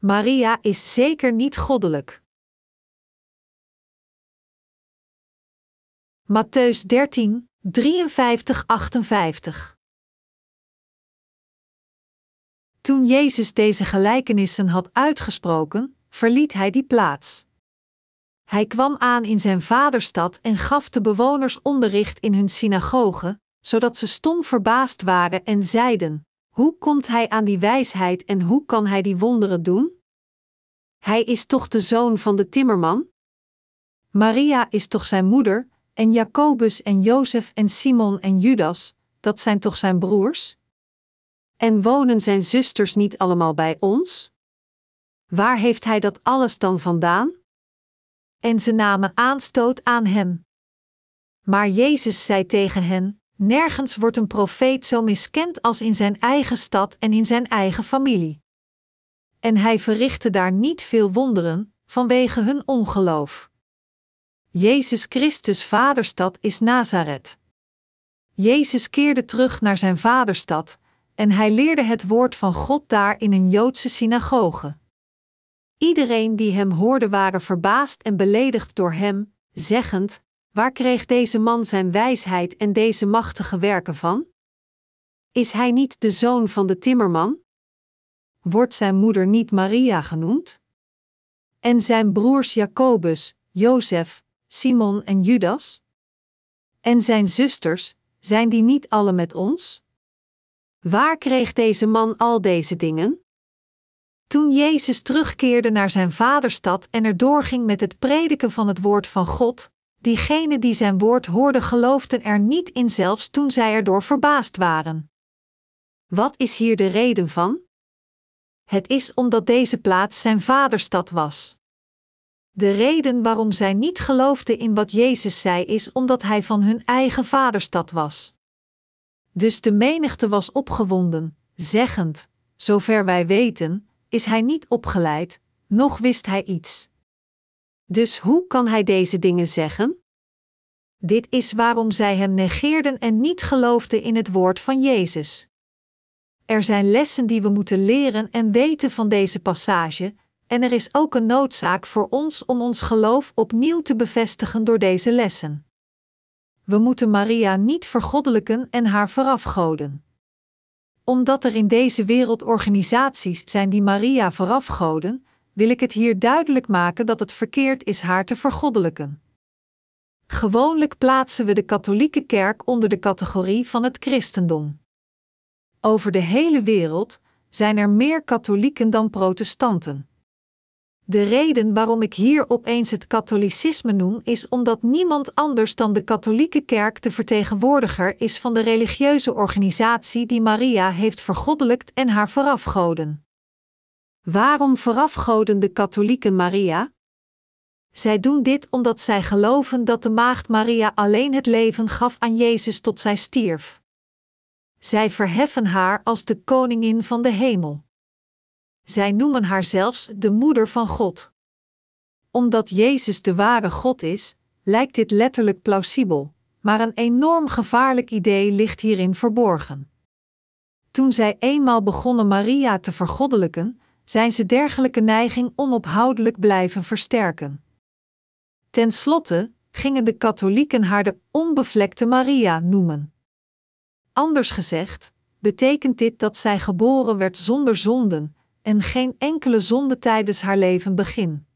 Maria is zeker niet goddelijk. Matthäus 13, 53-58 Toen Jezus deze gelijkenissen had uitgesproken, verliet hij die plaats. Hij kwam aan in zijn vaderstad en gaf de bewoners onderricht in hun synagoge, zodat ze stom verbaasd waren en zeiden: Hoe komt hij aan die wijsheid en hoe kan hij die wonderen doen? Hij is toch de zoon van de timmerman? Maria is toch zijn moeder, en Jacobus en Jozef en Simon en Judas, dat zijn toch zijn broers? En wonen zijn zusters niet allemaal bij ons? Waar heeft hij dat alles dan vandaan? En ze namen aanstoot aan hem. Maar Jezus zei tegen hen: Nergens wordt een profeet zo miskend als in zijn eigen stad en in zijn eigen familie. En hij verrichtte daar niet veel wonderen, vanwege hun ongeloof. Jezus Christus vaderstad is Nazareth. Jezus keerde terug naar zijn vaderstad, en hij leerde het woord van God daar in een Joodse synagoge. Iedereen die hem hoorde waren verbaasd en beledigd door hem, zeggend: Waar kreeg deze man zijn wijsheid en deze machtige werken van? Is hij niet de zoon van de timmerman? Wordt zijn moeder niet Maria genoemd? En zijn broers Jacobus, Jozef, Simon en Judas? En zijn zusters, zijn die niet alle met ons? Waar kreeg deze man al deze dingen? Toen Jezus terugkeerde naar zijn vaderstad en er doorging met het prediken van het woord van God, diegenen die zijn woord hoorden geloofden er niet in zelfs toen zij erdoor verbaasd waren. Wat is hier de reden van? Het is omdat deze plaats zijn vaderstad was. De reden waarom zij niet geloofden in wat Jezus zei is omdat hij van hun eigen vaderstad was. Dus de menigte was opgewonden, zeggend: Zover wij weten, is hij niet opgeleid, noch wist hij iets. Dus hoe kan hij deze dingen zeggen? Dit is waarom zij hem negeerden en niet geloofden in het woord van Jezus. Er zijn lessen die we moeten leren en weten van deze passage, en er is ook een noodzaak voor ons om ons geloof opnieuw te bevestigen door deze lessen. We moeten Maria niet vergoddelijken en haar voorafgoden. Omdat er in deze wereld organisaties zijn die Maria voorafgoden, wil ik het hier duidelijk maken dat het verkeerd is haar te vergoddelijken. Gewoonlijk plaatsen we de katholieke kerk onder de categorie van het christendom. Over de hele wereld zijn er meer katholieken dan protestanten. De reden waarom ik hier opeens het katholicisme noem is omdat niemand anders dan de katholieke kerk de vertegenwoordiger is van de religieuze organisatie die Maria heeft vergoddelijkt en haar voorafgoden. Waarom voorafgoden de katholieken Maria? Zij doen dit omdat zij geloven dat de maagd Maria alleen het leven gaf aan Jezus tot zij stierf. Zij verheffen haar als de koningin van de hemel. Zij noemen haar zelfs de moeder van God. Omdat Jezus de ware God is, lijkt dit letterlijk plausibel, maar een enorm gevaarlijk idee ligt hierin verborgen. Toen zij eenmaal begonnen Maria te vergoddelijken, zijn ze dergelijke neiging onophoudelijk blijven versterken. Ten slotte gingen de katholieken haar de onbevlekte Maria noemen. Anders gezegd, betekent dit dat zij geboren werd zonder zonden en geen enkele zonde tijdens haar leven begin.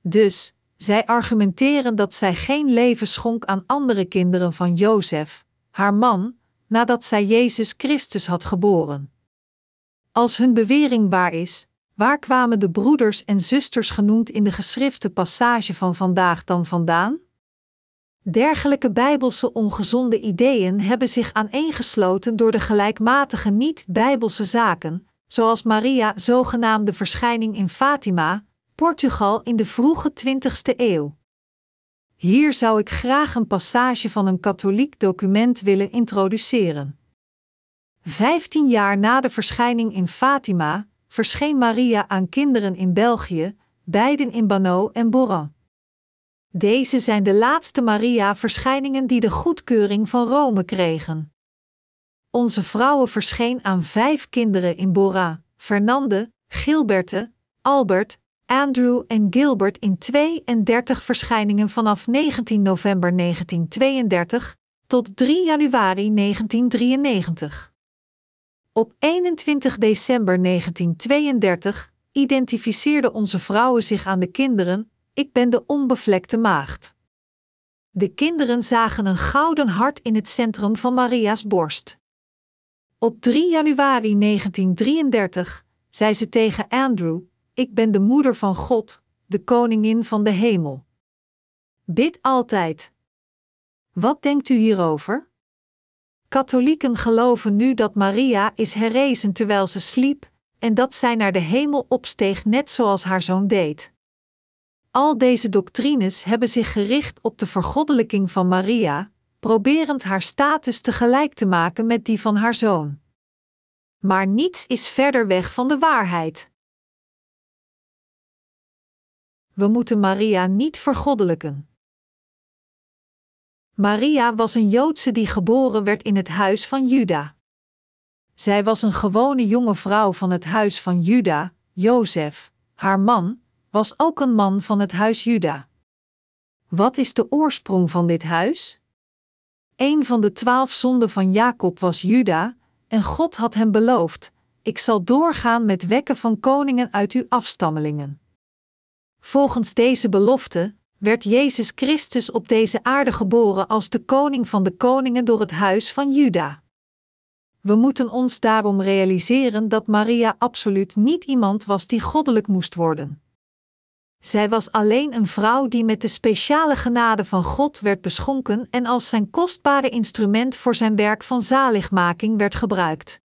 Dus, zij argumenteren dat zij geen leven schonk aan andere kinderen van Jozef, haar man, nadat zij Jezus Christus had geboren. Als hun bewering waar is, waar kwamen de broeders en zusters genoemd in de geschrifte passage van vandaag dan vandaan? Dergelijke bijbelse ongezonde ideeën hebben zich aaneengesloten door de gelijkmatige niet-bijbelse zaken, zoals Maria zogenaamde verschijning in Fatima, Portugal in de vroege 20ste eeuw. Hier zou ik graag een passage van een katholiek document willen introduceren. Vijftien jaar na de verschijning in Fatima verscheen Maria aan kinderen in België, beiden in Bano en Boran. Deze zijn de laatste Maria-verschijningen die de goedkeuring van Rome kregen. Onze vrouwen verscheen aan vijf kinderen in Bora: Fernande, Gilberte, Albert, Andrew en Gilbert in 32 verschijningen vanaf 19 november 1932 tot 3 januari 1993. Op 21 december 1932 identificeerden onze vrouwen zich aan de kinderen: Ik ben de onbevlekte maagd. De kinderen zagen een gouden hart in het centrum van Maria's borst. Op 3 januari 1933 zei ze tegen Andrew: Ik ben de moeder van God, de koningin van de hemel. Bid altijd. Wat denkt u hierover? Katholieken geloven nu dat Maria is herrezen terwijl ze sliep en dat zij naar de hemel opsteeg net zoals haar zoon deed. Al deze doctrines hebben zich gericht op de vergoddelijking van Maria, proberend haar status tegelijk te maken met die van haar zoon. Maar niets is verder weg van de waarheid. We moeten Maria niet vergoddelijken. Maria was een Joodse die geboren werd in het huis van Juda. Zij was een gewone jonge vrouw van het huis van Juda, Jozef. Haar man was ook een man van het huis Juda. Wat is de oorsprong van dit huis? Een van de twaalf zonden van Jacob was Juda, en God had hem beloofd: Ik zal doorgaan met wekken van koningen uit uw afstammelingen. Volgens deze belofte werd Jezus Christus op deze aarde geboren als de koning van de koningen door het huis van Juda. We moeten ons daarom realiseren dat Maria absoluut niet iemand was die goddelijk moest worden. Zij was alleen een vrouw die met de speciale genade van God werd beschonken en als zijn kostbare instrument voor zijn werk van zaligmaking werd gebruikt.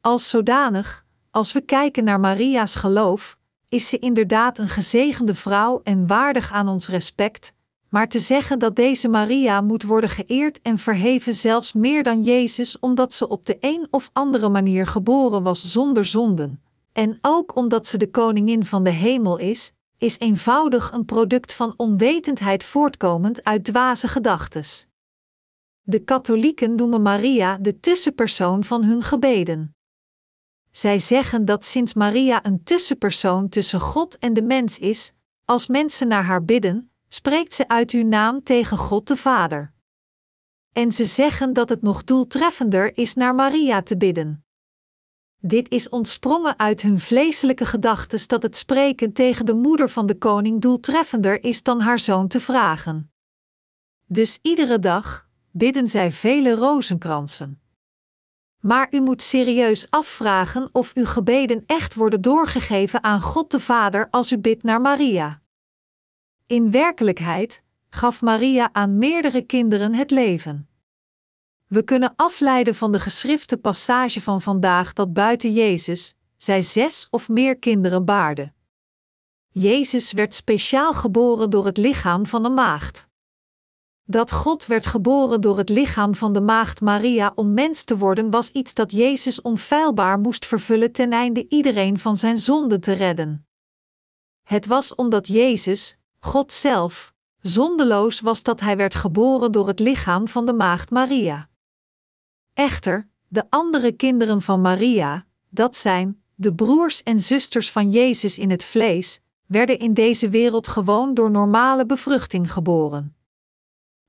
Als zodanig, als we kijken naar Maria's geloof, is ze inderdaad een gezegende vrouw en waardig aan ons respect, maar te zeggen dat deze Maria moet worden geëerd en verheven zelfs meer dan Jezus omdat ze op de een of andere manier geboren was zonder zonden, en ook omdat ze de koningin van de hemel is, is eenvoudig een product van onwetendheid voortkomend uit dwaze gedachtes. De katholieken noemen Maria de tussenpersoon van hun gebeden. Zij zeggen dat sinds Maria een tussenpersoon tussen God en de mens is, als mensen naar haar bidden, spreekt ze uit uw naam tegen God de Vader. En ze zeggen dat het nog doeltreffender is naar Maria te bidden. Dit is ontsprongen uit hun vleeselijke gedachtes dat het spreken tegen de moeder van de koning doeltreffender is dan haar zoon te vragen. Dus iedere dag bidden zij vele rozenkransen. Maar u moet serieus afvragen of uw gebeden echt worden doorgegeven aan God de Vader als u bidt naar Maria. In werkelijkheid gaf Maria aan meerdere kinderen het leven. We kunnen afleiden van de geschrifte passage van vandaag dat buiten Jezus zij zes of meer kinderen baarde. Jezus werd speciaal geboren door het lichaam van een maagd. Dat God werd geboren door het lichaam van de maagd Maria om mens te worden was iets dat Jezus onfeilbaar moest vervullen ten einde iedereen van zijn zonde te redden. Het was omdat Jezus, God zelf, zondeloos was dat hij werd geboren door het lichaam van de maagd Maria. Echter, de andere kinderen van Maria, dat zijn de broers en zusters van Jezus in het vlees, werden in deze wereld gewoon door normale bevruchting geboren.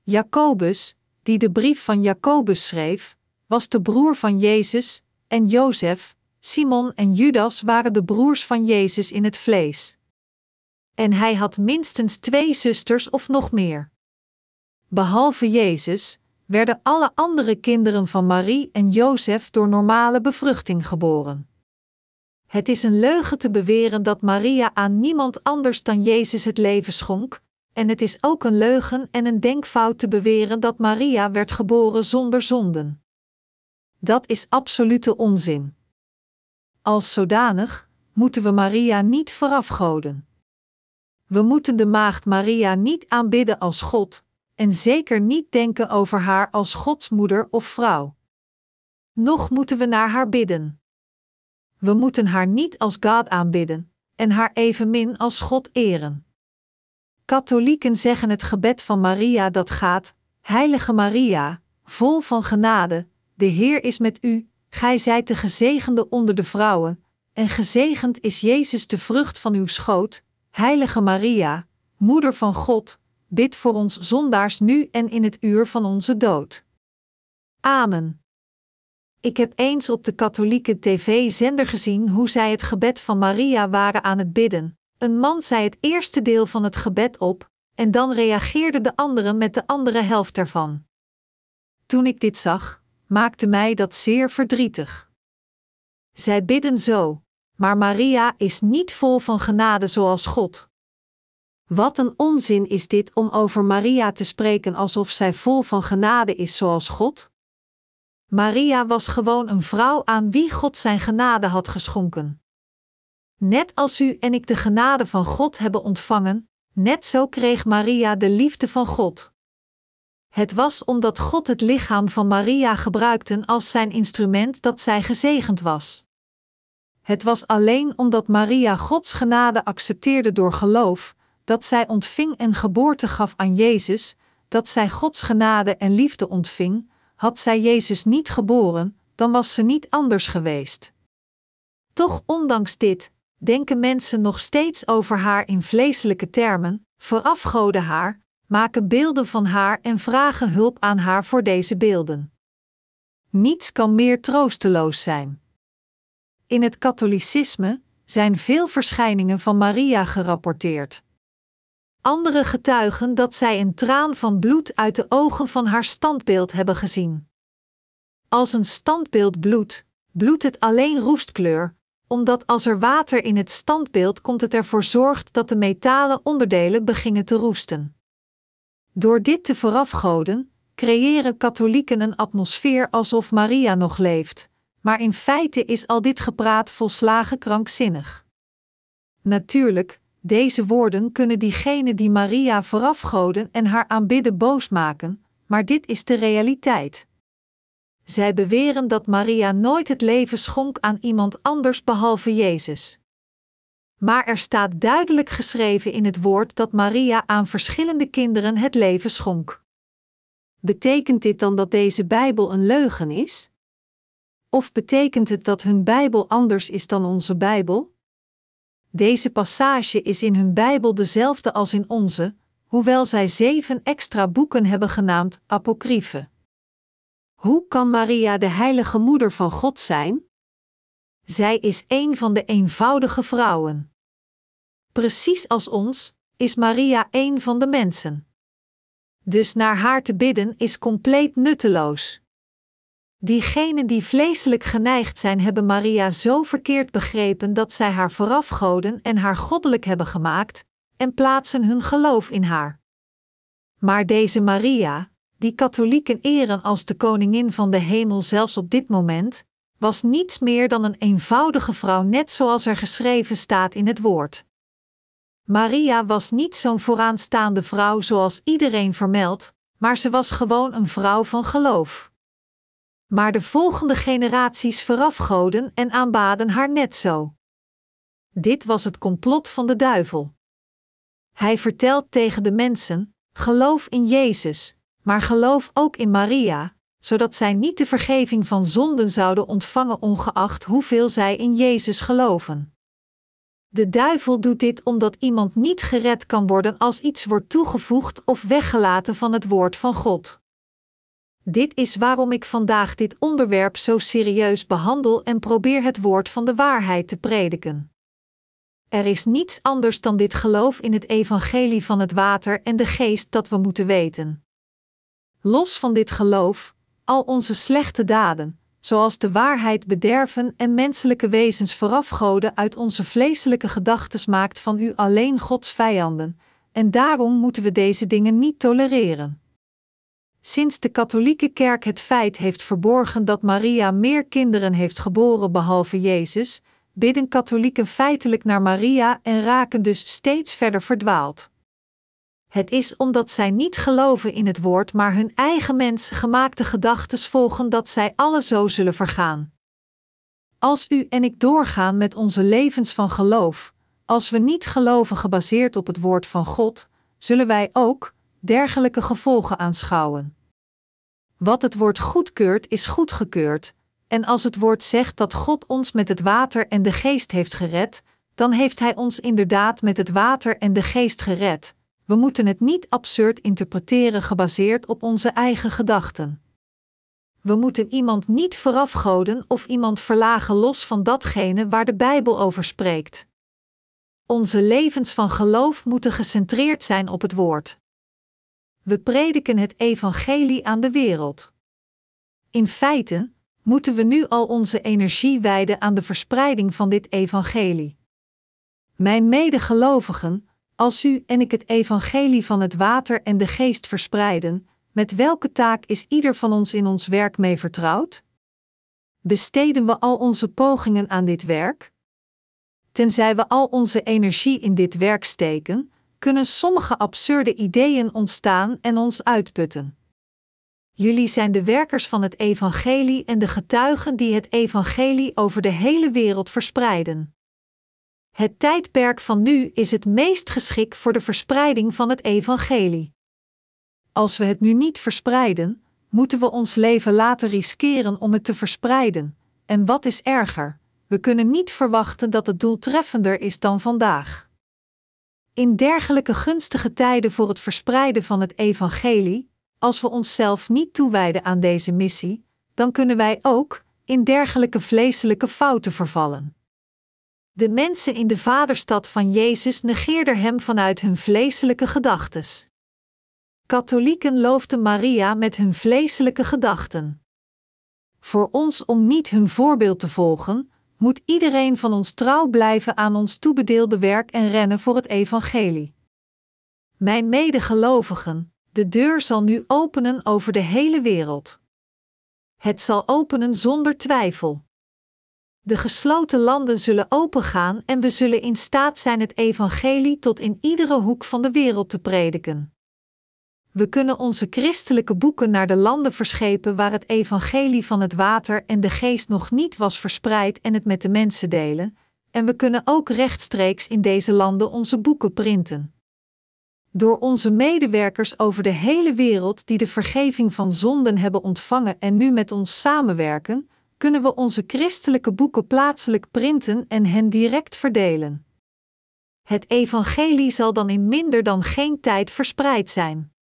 Jacobus, die de brief van Jacobus schreef, was de broer van Jezus, en Jozef, Simon en Judas waren de broers van Jezus in het vlees. En hij had minstens twee zusters of nog meer. Behalve Jezus werden alle andere kinderen van Marie en Jozef door normale bevruchting geboren. Het is een leugen te beweren dat Maria aan niemand anders dan Jezus het leven schonk, en het is ook een leugen en een denkfout te beweren dat Maria werd geboren zonder zonden. Dat is absolute onzin. Als zodanig moeten we Maria niet voorafgoden. We moeten de maagd Maria niet aanbidden als God, en zeker niet denken over haar als Gods moeder of vrouw. Nog moeten we naar haar bidden. We moeten haar niet als God aanbidden, en haar evenmin als God eren. Katholieken zeggen het gebed van Maria dat gaat: Heilige Maria, vol van genade, de Heer is met u, gij zijt de gezegende onder de vrouwen, en gezegend is Jezus de vrucht van uw schoot, Heilige Maria, Moeder van God, bid voor ons zondaars nu en in het uur van onze dood. Amen. Ik heb eens op de katholieke tv-zender gezien hoe zij het gebed van Maria waren aan het bidden. Een man zei het eerste deel van het gebed op, en dan reageerde de andere met de andere helft ervan. Toen ik dit zag, maakte mij dat zeer verdrietig. Zij bidden zo, maar Maria is niet vol van genade zoals God. Wat een onzin is dit om over Maria te spreken alsof zij vol van genade is zoals God? Maria was gewoon een vrouw aan wie God zijn genade had geschonken. Net als u en ik de genade van God hebben ontvangen, net zo kreeg Maria de liefde van God. Het was omdat God het lichaam van Maria gebruikte als zijn instrument dat zij gezegend was. Het was alleen omdat Maria Gods genade accepteerde door geloof, dat zij ontving en geboorte gaf aan Jezus, dat zij Gods genade en liefde ontving, had zij Jezus niet geboren, dan was ze niet anders geweest. Toch, ondanks dit, denken mensen nog steeds over haar in vleeselijke termen, verafgoden haar, maken beelden van haar en vragen hulp aan haar voor deze beelden. Niets kan meer troosteloos zijn. In het katholicisme zijn veel verschijningen van Maria gerapporteerd. Andere getuigen dat zij een traan van bloed uit de ogen van haar standbeeld hebben gezien. Als een standbeeld bloedt, bloedt het alleen roestkleur, omdat als er water in het standbeeld komt, het ervoor zorgt dat de metalen onderdelen beginnen te roesten. Door dit te voorafgoden, creëren katholieken een atmosfeer alsof Maria nog leeft, maar in feite is al dit gepraat volslagen krankzinnig. Natuurlijk, deze woorden kunnen diegenen die Maria voorafgoden en haar aanbidden boos maken, maar dit is de realiteit. Zij beweren dat Maria nooit het leven schonk aan iemand anders behalve Jezus. Maar er staat duidelijk geschreven in het woord dat Maria aan verschillende kinderen het leven schonk. Betekent dit dan dat deze Bijbel een leugen is? Of betekent het dat hun Bijbel anders is dan onze Bijbel? Deze passage is in hun Bijbel dezelfde als in onze, hoewel zij zeven extra boeken hebben genaamd apocryphe. Hoe kan Maria de heilige moeder van God zijn? Zij is een van de eenvoudige vrouwen. Precies als ons, is Maria een van de mensen. Dus naar haar te bidden is compleet nutteloos. Diegenen die vleeselijk geneigd zijn, hebben Maria zo verkeerd begrepen dat zij haar voorafgoden en haar goddelijk hebben gemaakt, en plaatsen hun geloof in haar. Maar deze Maria, die katholieken eren als de koningin van de hemel zelfs op dit moment, was niets meer dan een eenvoudige vrouw, net zoals er geschreven staat in het woord. Maria was niet zo'n vooraanstaande vrouw zoals iedereen vermeldt, maar ze was gewoon een vrouw van geloof. Maar de volgende generaties verafgoden en aanbaden haar net zo. Dit was het complot van de duivel. Hij vertelt tegen de mensen: geloof in Jezus, maar geloof ook in Maria, zodat zij niet de vergeving van zonden zouden ontvangen, ongeacht hoeveel zij in Jezus geloven. De duivel doet dit omdat iemand niet gered kan worden als iets wordt toegevoegd of weggelaten van het woord van God. Dit is waarom ik vandaag dit onderwerp zo serieus behandel en probeer het woord van de waarheid te prediken. Er is niets anders dan dit geloof in het evangelie van het water en de geest dat we moeten weten. Los van dit geloof, al onze slechte daden, zoals de waarheid bederven en menselijke wezens voorafgoden uit onze vleeselijke gedachtes maakt van u alleen Gods vijanden, en daarom moeten we deze dingen niet tolereren. Sinds de katholieke kerk het feit heeft verborgen dat Maria meer kinderen heeft geboren behalve Jezus, bidden katholieken feitelijk naar Maria en raken dus steeds verder verdwaald. Het is omdat zij niet geloven in het woord, maar hun eigen mens gemaakte gedachten volgen dat zij alle zo zullen vergaan. Als u en ik doorgaan met onze levens van geloof, als we niet geloven gebaseerd op het woord van God, zullen wij ook dergelijke gevolgen aanschouwen. Wat het woord goedkeurt, is goedgekeurd, En als het woord zegt dat God ons met het water en de geest heeft gered, dan heeft Hij ons inderdaad met het water en de geest gered. We moeten het niet absurd interpreteren gebaseerd op onze eigen gedachten. We moeten iemand niet voorafgoden of iemand verlagen los van datgene waar de Bijbel over spreekt. Onze levens van geloof moeten gecentreerd zijn op het woord. We prediken het evangelie aan de wereld. In feite moeten we nu al onze energie wijden aan de verspreiding van dit evangelie. Mijn medegelovigen, als u en ik het evangelie van het water en de geest verspreiden, met welke taak is ieder van ons in ons werk mee vertrouwd? Besteden we al onze pogingen aan dit werk? Tenzij we al onze energie in dit werk steken, kunnen sommige absurde ideeën ontstaan en ons uitputten. Jullie zijn de werkers van het evangelie en de getuigen die het evangelie over de hele wereld verspreiden. Het tijdperk van nu is het meest geschikt voor de verspreiding van het evangelie. Als we het nu niet verspreiden, moeten we ons leven laten riskeren om het te verspreiden. En wat is erger, we kunnen niet verwachten dat het doeltreffender is dan vandaag. In dergelijke gunstige tijden voor het verspreiden van het evangelie, als we onszelf niet toewijden aan deze missie, dan kunnen wij ook in dergelijke vleeselijke fouten vervallen. De mensen in de vaderstad van Jezus negeerden hem vanuit hun vleeselijke gedachtes. Katholieken loofden Maria met hun vleeselijke gedachten. Voor ons om niet hun voorbeeld te volgen, moet iedereen van ons trouw blijven aan ons toebedeelde werk en rennen voor het evangelie. Mijn medegelovigen, de deur zal nu openen over de hele wereld. Het zal openen zonder twijfel. De gesloten landen zullen opengaan en we zullen in staat zijn het evangelie tot in iedere hoek van de wereld te prediken. We kunnen onze christelijke boeken naar de landen verschepen waar het evangelie van het water en de geest nog niet was verspreid en het met de mensen delen, en we kunnen ook rechtstreeks in deze landen onze boeken printen. Door onze medewerkers over de hele wereld die de vergeving van zonden hebben ontvangen en nu met ons samenwerken, kunnen we onze christelijke boeken plaatselijk printen en hen direct verdelen. Het evangelie zal dan in minder dan geen tijd verspreid zijn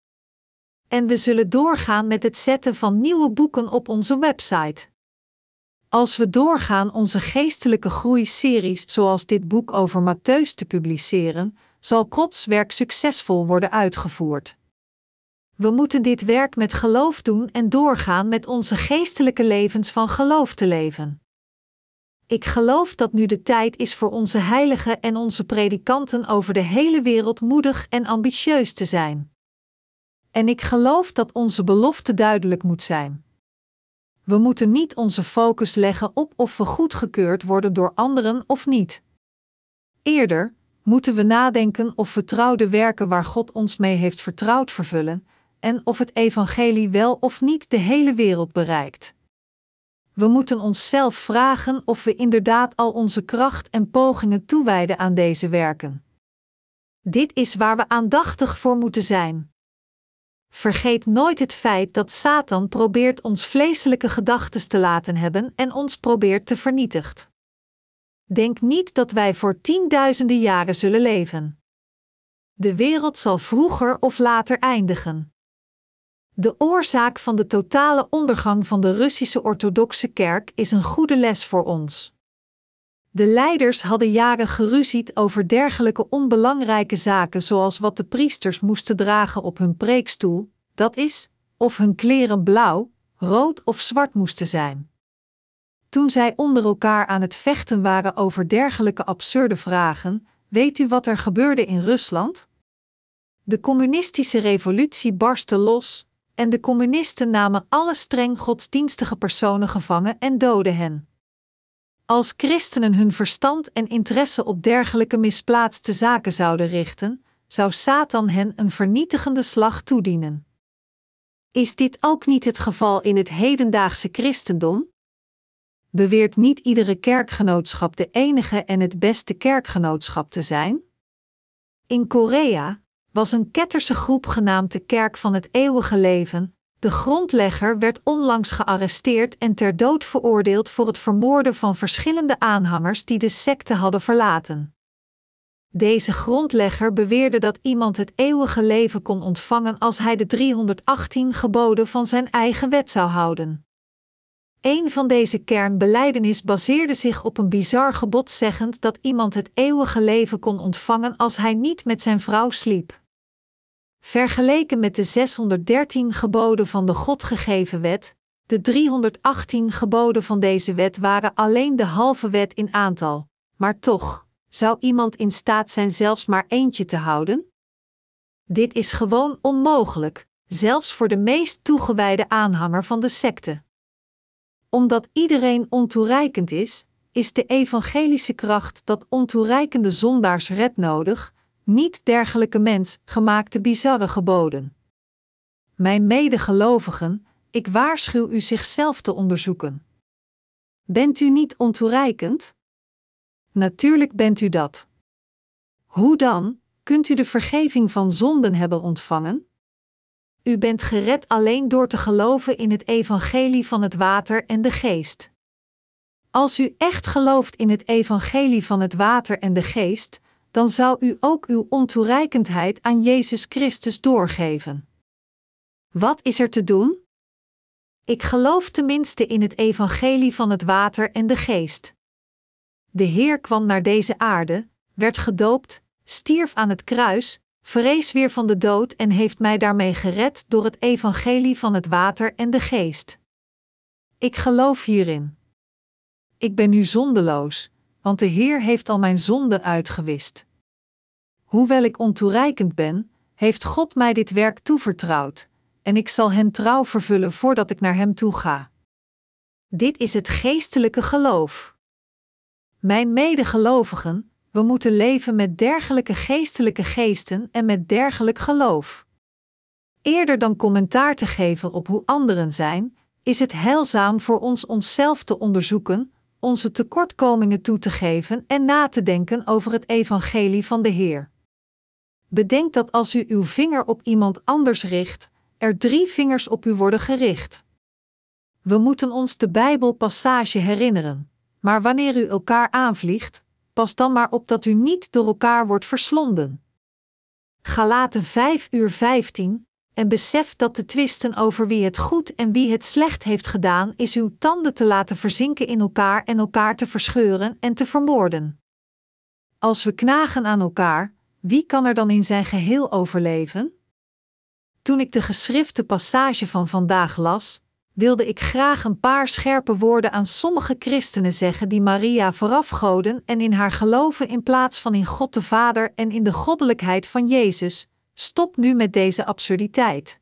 en we zullen doorgaan met het zetten van nieuwe boeken op onze website. Als we doorgaan onze geestelijke groeiseries zoals dit boek over Matthäus te publiceren, zal Gods werk succesvol worden uitgevoerd. We moeten dit werk met geloof doen en doorgaan met onze geestelijke levens van geloof te leven. Ik geloof dat nu de tijd is voor onze heiligen en onze predikanten over de hele wereld moedig en ambitieus te zijn. En ik geloof dat onze belofte duidelijk moet zijn. We moeten niet onze focus leggen op of we goedgekeurd worden door anderen of niet. Eerder moeten we nadenken of vertrouwde werken waar God ons mee heeft vertrouwd vervullen en of het evangelie wel of niet de hele wereld bereikt. We moeten onszelf vragen of we inderdaad al onze kracht en pogingen toewijden aan deze werken. Dit is waar we aandachtig voor moeten zijn. Vergeet nooit het feit dat Satan probeert ons vleeselijke gedachten te laten hebben en ons probeert te vernietigt. Denk niet dat wij voor tienduizenden jaren zullen leven. De wereld zal vroeger of later eindigen. De oorzaak van de totale ondergang van de Russische Orthodoxe Kerk is een goede les voor ons. De leiders hadden jaren geruzied over dergelijke onbelangrijke zaken zoals wat de priesters moesten dragen op hun preekstoel, dat is, of hun kleren blauw, rood of zwart moesten zijn. Toen zij onder elkaar aan het vechten waren over dergelijke absurde vragen, weet u wat er gebeurde in Rusland? De communistische revolutie barstte los, en de communisten namen alle streng godsdienstige personen gevangen en doden hen. Als christenen hun verstand en interesse op dergelijke misplaatste zaken zouden richten, zou Satan hen een vernietigende slag toedienen. Is dit ook niet het geval in het hedendaagse christendom? Beweert niet iedere kerkgenootschap de enige en het beste kerkgenootschap te zijn? In Korea was een ketterse groep genaamd de Kerk van het Eeuwige Leven, De grondlegger werd onlangs gearresteerd en ter dood veroordeeld voor het vermoorden van verschillende aanhangers die de secte hadden verlaten. Deze grondlegger beweerde dat iemand het eeuwige leven kon ontvangen als hij de 318 geboden van zijn eigen wet zou houden. Een van deze kernbeleidenis baseerde zich op een bizar gebod zeggend dat iemand het eeuwige leven kon ontvangen als hij niet met zijn vrouw sliep. Vergeleken met de 613 geboden van de God gegeven wet, de 318 geboden van deze wet waren alleen de halve wet in aantal, maar toch, zou iemand in staat zijn zelfs maar eentje te houden? Dit is gewoon onmogelijk, zelfs voor de meest toegewijde aanhanger van de secte. Omdat iedereen ontoereikend is, is de evangelische kracht dat ontoereikende zondaars redt nodig, niet dergelijke mens gemaakte bizarre geboden. Mijn medegelovigen, ik waarschuw u zichzelf te onderzoeken. Bent u niet ontoereikend? Natuurlijk bent u dat. Hoe dan kunt u de vergeving van zonden hebben ontvangen? U bent gered alleen door te geloven in het evangelie van het water en de geest. Als u echt gelooft in het evangelie van het water en de geest, dan zou u ook uw ontoereikendheid aan Jezus Christus doorgeven. Wat is er te doen? Ik geloof tenminste in het evangelie van het water en de geest. De Heer kwam naar deze aarde, werd gedoopt, stierf aan het kruis, vrees weer van de dood en heeft mij daarmee gered door het evangelie van het water en de geest. Ik geloof hierin. Ik ben nu zondeloos, want de Heer heeft al mijn zonden uitgewist. Hoewel ik ontoereikend ben, heeft God mij dit werk toevertrouwd, en ik zal hen trouw vervullen voordat ik naar Hem toe ga. Dit is het geestelijke geloof. Mijn medegelovigen, we moeten leven met dergelijke geestelijke geesten en met dergelijk geloof. Eerder dan commentaar te geven op hoe anderen zijn, is het heilzaam voor ons onszelf te onderzoeken, onze tekortkomingen toe te geven en na te denken over het evangelie van de Heer. Bedenk dat als u uw vinger op iemand anders richt, er drie vingers op u worden gericht. We moeten ons de Bijbelpassage herinneren. Maar wanneer u elkaar aanvliegt, pas dan maar op dat u niet door elkaar wordt verslonden. Galaten 5 uur 15 en besef dat de twisten over wie het goed en wie het slecht heeft gedaan, is uw tanden te laten verzinken in elkaar en elkaar te verscheuren en te vermoorden. Als we knagen aan elkaar, wie kan er dan in zijn geheel overleven? Toen ik de geschrifte passage van vandaag las, wilde ik graag een paar scherpe woorden aan sommige christenen zeggen die Maria voorafgoden en in haar geloven in plaats van in God de Vader en in de goddelijkheid van Jezus. Stop nu met deze absurditeit.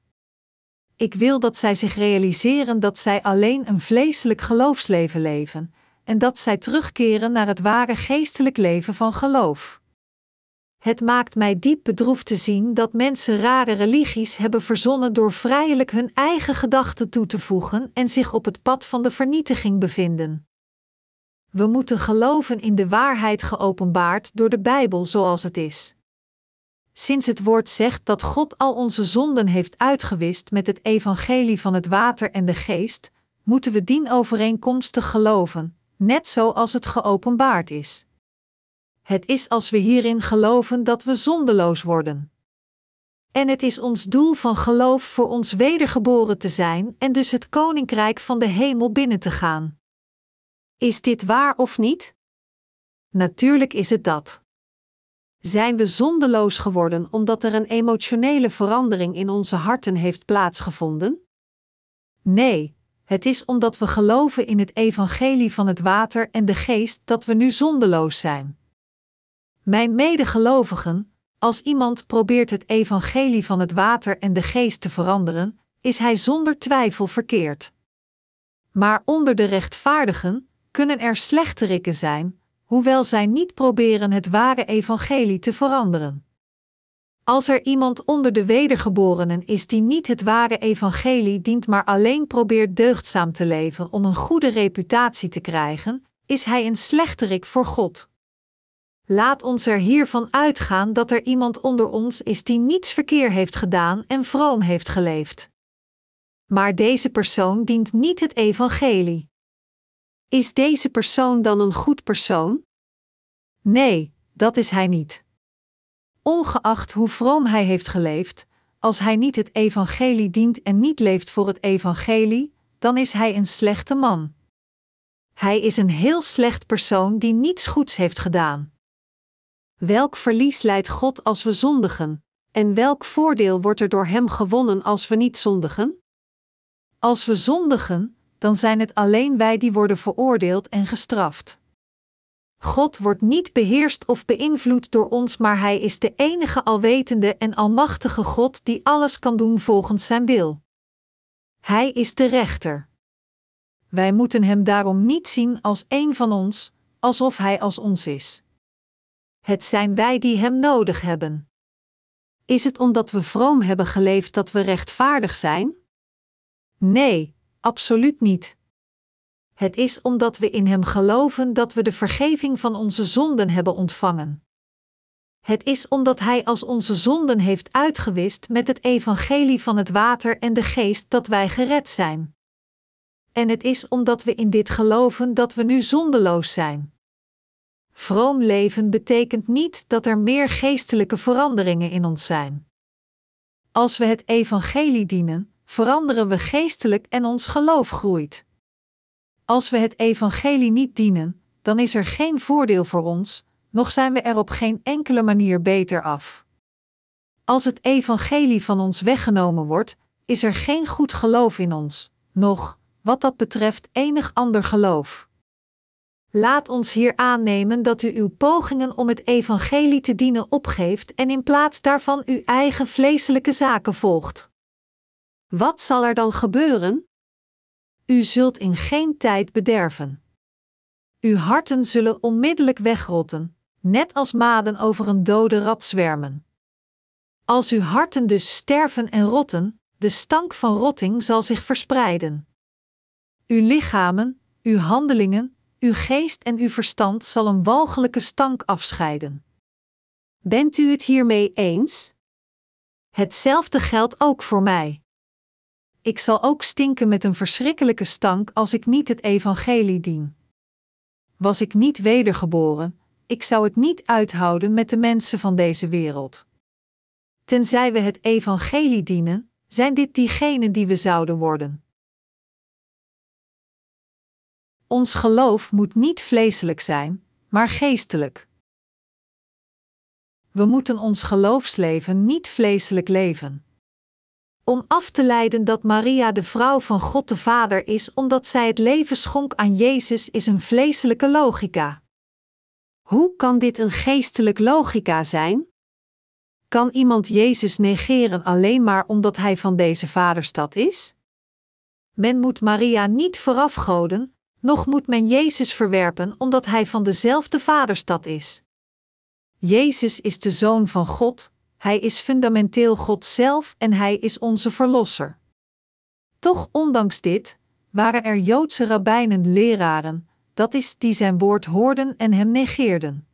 Ik wil dat zij zich realiseren dat zij alleen een vleeselijk geloofsleven leven en dat zij terugkeren naar het ware geestelijk leven van geloof. Het maakt mij diep bedroefd te zien dat mensen rare religies hebben verzonnen door vrijelijk hun eigen gedachten toe te voegen en zich op het pad van de vernietiging bevinden. We moeten geloven in de waarheid geopenbaard door de Bijbel zoals het is. Sinds het woord zegt dat God al onze zonden heeft uitgewist met het evangelie van het water en de geest, moeten we dien overeenkomstig geloven, net zoals het geopenbaard is. Het is als we hierin geloven dat we zondeloos worden. En het is ons doel van geloof voor ons wedergeboren te zijn en dus het koninkrijk van de hemel binnen te gaan. Is dit waar of niet? Natuurlijk is het dat. Zijn we zondeloos geworden omdat er een emotionele verandering in onze harten heeft plaatsgevonden? Nee, het is omdat we geloven in het evangelie van het water en de geest dat we nu zondeloos zijn. Mijn medegelovigen, als iemand probeert het evangelie van het water en de geest te veranderen, is hij zonder twijfel verkeerd. Maar onder de rechtvaardigen kunnen er slechterikken zijn, hoewel zij niet proberen het ware evangelie te veranderen. Als er iemand onder de wedergeborenen is die niet het ware evangelie dient, maar alleen probeert deugdzaam te leven om een goede reputatie te krijgen, is hij een slechterik voor God. Laat ons er hiervan uitgaan dat er iemand onder ons is die niets verkeer heeft gedaan en vroom heeft geleefd. Maar deze persoon dient niet het evangelie. Is deze persoon dan een goed persoon? Nee, dat is hij niet. Ongeacht hoe vroom hij heeft geleefd, als hij niet het evangelie dient en niet leeft voor het evangelie, dan is hij een slechte man. Hij is een heel slecht persoon die niets goeds heeft gedaan. Welk verlies leidt God als we zondigen, en welk voordeel wordt er door Hem gewonnen als we niet zondigen? Als we zondigen, dan zijn het alleen wij die worden veroordeeld en gestraft. God wordt niet beheerst of beïnvloed door ons, maar Hij is de enige alwetende en almachtige God die alles kan doen volgens Zijn wil. Hij is de rechter. Wij moeten Hem daarom niet zien als een van ons, alsof Hij als ons is. Het zijn wij die Hem nodig hebben. Is het omdat we vroom hebben geleefd dat we rechtvaardig zijn? Nee, absoluut niet. Het is omdat we in Hem geloven dat we de vergeving van onze zonden hebben ontvangen. Het is omdat Hij als onze zonden heeft uitgewist met het evangelie van het water en de geest dat wij gered zijn. En het is omdat we in dit geloven dat we nu zondeloos zijn. Vroom leven betekent niet dat er meer geestelijke veranderingen in ons zijn. Als we het evangelie dienen, veranderen we geestelijk en ons geloof groeit. Als we het evangelie niet dienen, dan is er geen voordeel voor ons, nog zijn we er op geen enkele manier beter af. Als het evangelie van ons weggenomen wordt, is er geen goed geloof in ons, nog, wat dat betreft, enig ander geloof. Laat ons hier aannemen dat u uw pogingen om het evangelie te dienen opgeeft en in plaats daarvan uw eigen vleeselijke zaken volgt. Wat zal er dan gebeuren? U zult in geen tijd bederven. Uw harten zullen onmiddellijk wegrotten, net als maden over een dode rat zwermen. Als uw harten dus sterven en rotten, de stank van rotting zal zich verspreiden. Uw lichamen, uw handelingen, uw geest en uw verstand zal een walgelijke stank afscheiden. Bent u het hiermee eens? Hetzelfde geldt ook voor mij. Ik zal ook stinken met een verschrikkelijke stank als ik niet het evangelie dien. Was ik niet wedergeboren, ik zou het niet uithouden met de mensen van deze wereld. Tenzij we het evangelie dienen, zijn dit diegenen die we zouden worden. Ons geloof moet niet vleeselijk zijn, maar geestelijk. We moeten ons geloofsleven niet vleeselijk leven. Om af te leiden dat Maria de vrouw van God de Vader is omdat zij het leven schonk aan Jezus is een vleeselijke logica. Hoe kan dit een geestelijk logica zijn? Kan iemand Jezus negeren alleen maar omdat hij van deze vaderstad is? Men moet Maria niet voorafgoden, nog moet men Jezus verwerpen omdat hij van dezelfde vaderstad is. Jezus is de zoon van God, hij is fundamenteel God zelf en hij is onze verlosser. Toch, ondanks dit, waren er Joodse rabbijnen leraren, dat is, die zijn woord hoorden en hem negeerden.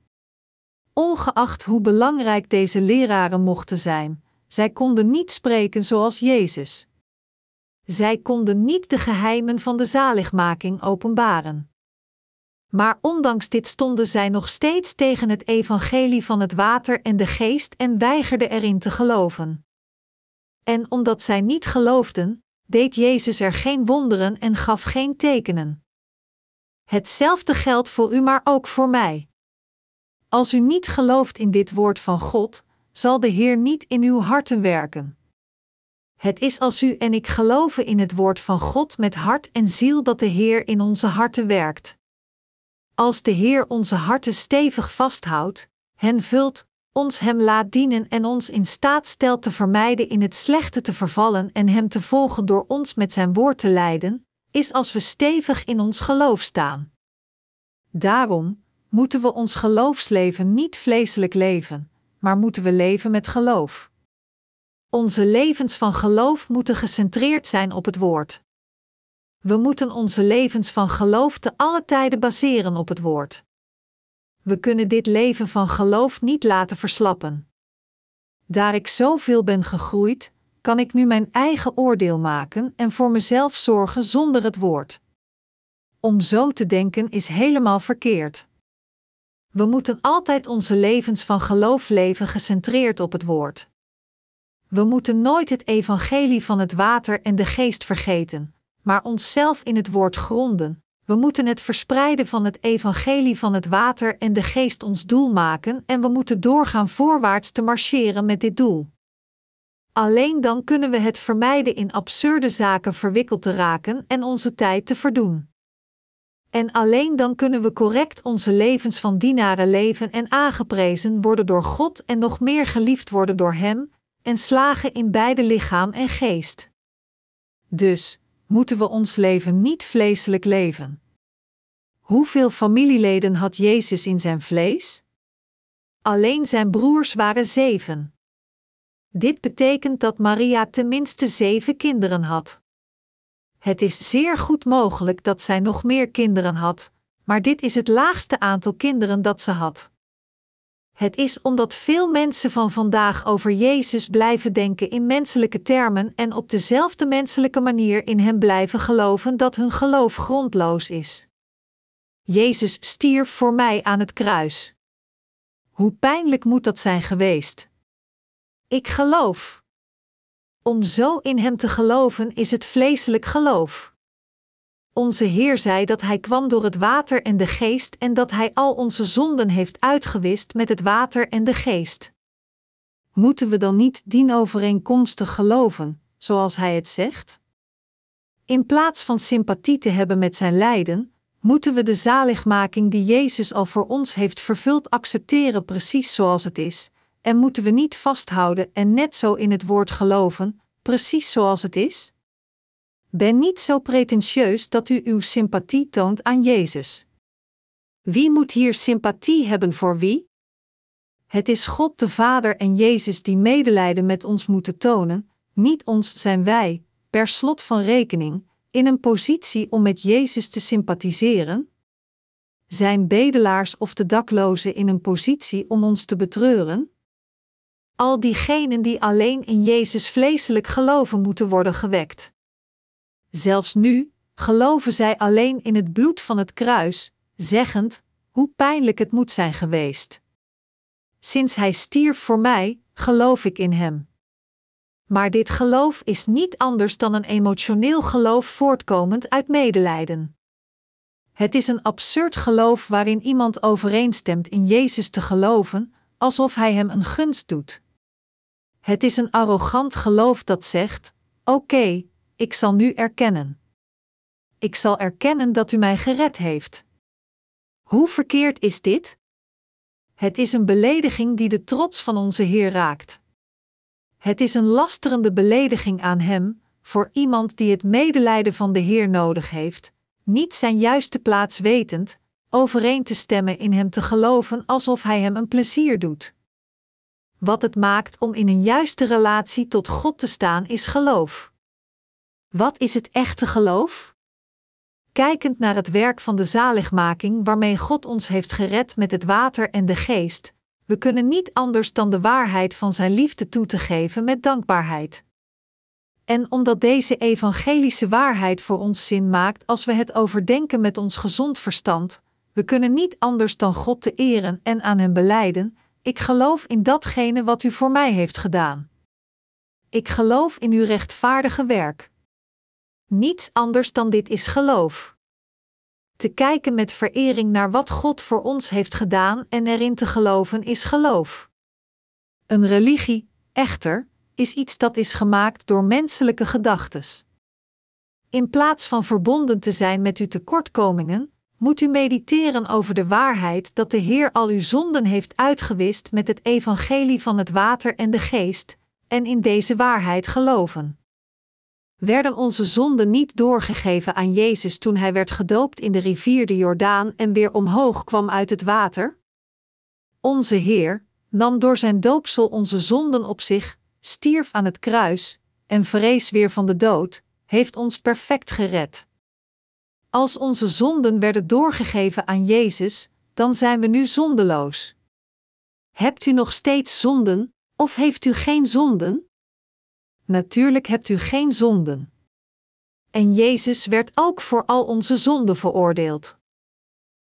Ongeacht hoe belangrijk deze leraren mochten zijn, zij konden niet spreken zoals Jezus. Zij konden niet de geheimen van de zaligmaking openbaren. Maar ondanks dit stonden zij nog steeds tegen het evangelie van het water en de geest en weigerden erin te geloven. En omdat zij niet geloofden, deed Jezus er geen wonderen en gaf geen tekenen. Hetzelfde geldt voor u, maar ook voor mij. Als u niet gelooft in dit woord van God, zal de Heer niet in uw harten werken. Het is als u en ik geloven in het woord van God met hart en ziel dat de Heer in onze harten werkt. Als de Heer onze harten stevig vasthoudt, hen vult, ons Hem laat dienen en ons in staat stelt te vermijden in het slechte te vervallen en Hem te volgen door ons met Zijn woord te leiden, is als we stevig in ons geloof staan. Daarom moeten we ons geloofsleven niet vleeselijk leven, maar moeten we leven met geloof. Onze levens van geloof moeten gecentreerd zijn op het woord. We moeten onze levens van geloof te alle tijden baseren op het woord. We kunnen dit leven van geloof niet laten verslappen. Daar ik zoveel ben gegroeid, kan ik nu mijn eigen oordeel maken en voor mezelf zorgen zonder het woord. Om zo te denken is helemaal verkeerd. We moeten altijd onze levens van geloof leven gecentreerd op het woord. We moeten nooit het evangelie van het water en de geest vergeten, maar onszelf in het woord gronden. We moeten het verspreiden van het evangelie van het water en de geest ons doel maken en we moeten doorgaan voorwaarts te marcheren met dit doel. Alleen dan kunnen we het vermijden in absurde zaken verwikkeld te raken en onze tijd te verdoen. En alleen dan kunnen we correct onze levens van dienaren leven en aangeprezen worden door God en nog meer geliefd worden door Hem, en slagen in beide lichaam en geest. Dus moeten we ons leven niet vleeselijk leven. Hoeveel familieleden had Jezus in zijn vlees? Alleen zijn broers waren zeven. Dit betekent dat Maria tenminste zeven kinderen had. Het is zeer goed mogelijk dat zij nog meer kinderen had, maar dit is het laagste aantal kinderen dat ze had. Het is omdat veel mensen van vandaag over Jezus blijven denken in menselijke termen en op dezelfde menselijke manier in Hem blijven geloven dat hun geloof grondloos is. Jezus stierf voor mij aan het kruis. Hoe pijnlijk moet dat zijn geweest? Ik geloof. Om zo in Hem te geloven is het vleeselijk geloof. Onze Heer zei dat Hij kwam door het water en de geest en dat Hij al onze zonden heeft uitgewist met het water en de geest. Moeten we dan niet dienovereenkomstig geloven, zoals Hij het zegt? In plaats van sympathie te hebben met Zijn lijden, moeten we de zaligmaking die Jezus al voor ons heeft vervuld accepteren precies zoals het is, en moeten we niet vasthouden en net zo in het woord geloven, precies zoals het is? Ben niet zo pretentieus dat u uw sympathie toont aan Jezus. Wie moet hier sympathie hebben voor wie? Het is God de Vader en Jezus die medelijden met ons moeten tonen, niet ons zijn wij, per slot van rekening, in een positie om met Jezus te sympathiseren? Zijn bedelaars of de daklozen in een positie om ons te betreuren? Al diegenen die alleen in Jezus vleeselijk geloven moeten worden gewekt. Zelfs nu geloven zij alleen in het bloed van het kruis, zeggend: hoe pijnlijk het moet zijn geweest. Sinds hij stierf voor mij, geloof ik in hem. Maar dit geloof is niet anders dan een emotioneel geloof voortkomend uit medelijden. Het is een absurd geloof waarin iemand overeenstemt in Jezus te geloven, alsof hij hem een gunst doet. Het is een arrogant geloof dat zegt: Oké, ik zal nu erkennen. Ik zal erkennen dat u mij gered heeft. Hoe verkeerd is dit? Het is een belediging die de trots van onze Heer raakt. Het is een lasterende belediging aan Hem, voor iemand die het medelijden van de Heer nodig heeft, niet zijn juiste plaats wetend, overeen te stemmen in Hem te geloven alsof Hij Hem een plezier doet. Wat het maakt om in een juiste relatie tot God te staan is geloof. Wat is het echte geloof? Kijkend naar het werk van de zaligmaking waarmee God ons heeft gered met het water en de geest, we kunnen niet anders dan de waarheid van Zijn liefde toe te geven met dankbaarheid. En omdat deze evangelische waarheid voor ons zin maakt als we het overdenken met ons gezond verstand, we kunnen niet anders dan God te eren en aan Hem beleiden: Ik geloof in datgene wat U voor mij heeft gedaan. Ik geloof in Uw rechtvaardige werk. Niets anders dan dit is geloof. Te kijken met verering naar wat God voor ons heeft gedaan en erin te geloven is geloof. Een religie, echter, is iets dat is gemaakt door menselijke gedachtes. In plaats van verbonden te zijn met uw tekortkomingen, moet u mediteren over de waarheid dat de Heer al uw zonden heeft uitgewist met het evangelie van het water en de geest, en in deze waarheid geloven. Werden onze zonden niet doorgegeven aan Jezus toen hij werd gedoopt in de rivier de Jordaan en weer omhoog kwam uit het water? Onze Heer nam door zijn doopsel onze zonden op zich, stierf aan het kruis en vrees weer van de dood, heeft ons perfect gered. Als onze zonden werden doorgegeven aan Jezus, dan zijn we nu zondeloos. Hebt u nog steeds zonden, of heeft u geen zonden? Natuurlijk hebt u geen zonden. En Jezus werd ook voor al onze zonden veroordeeld.